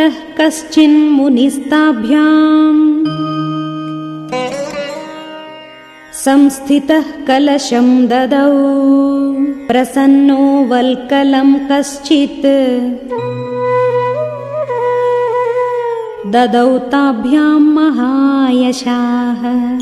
कश्चिन्मुनिस्ताभ्याम् संस्थितः कलशं ददौ। प्रसन्नो वल्कलं कश्चित्। ददौ ताभ्याम् महायशाः।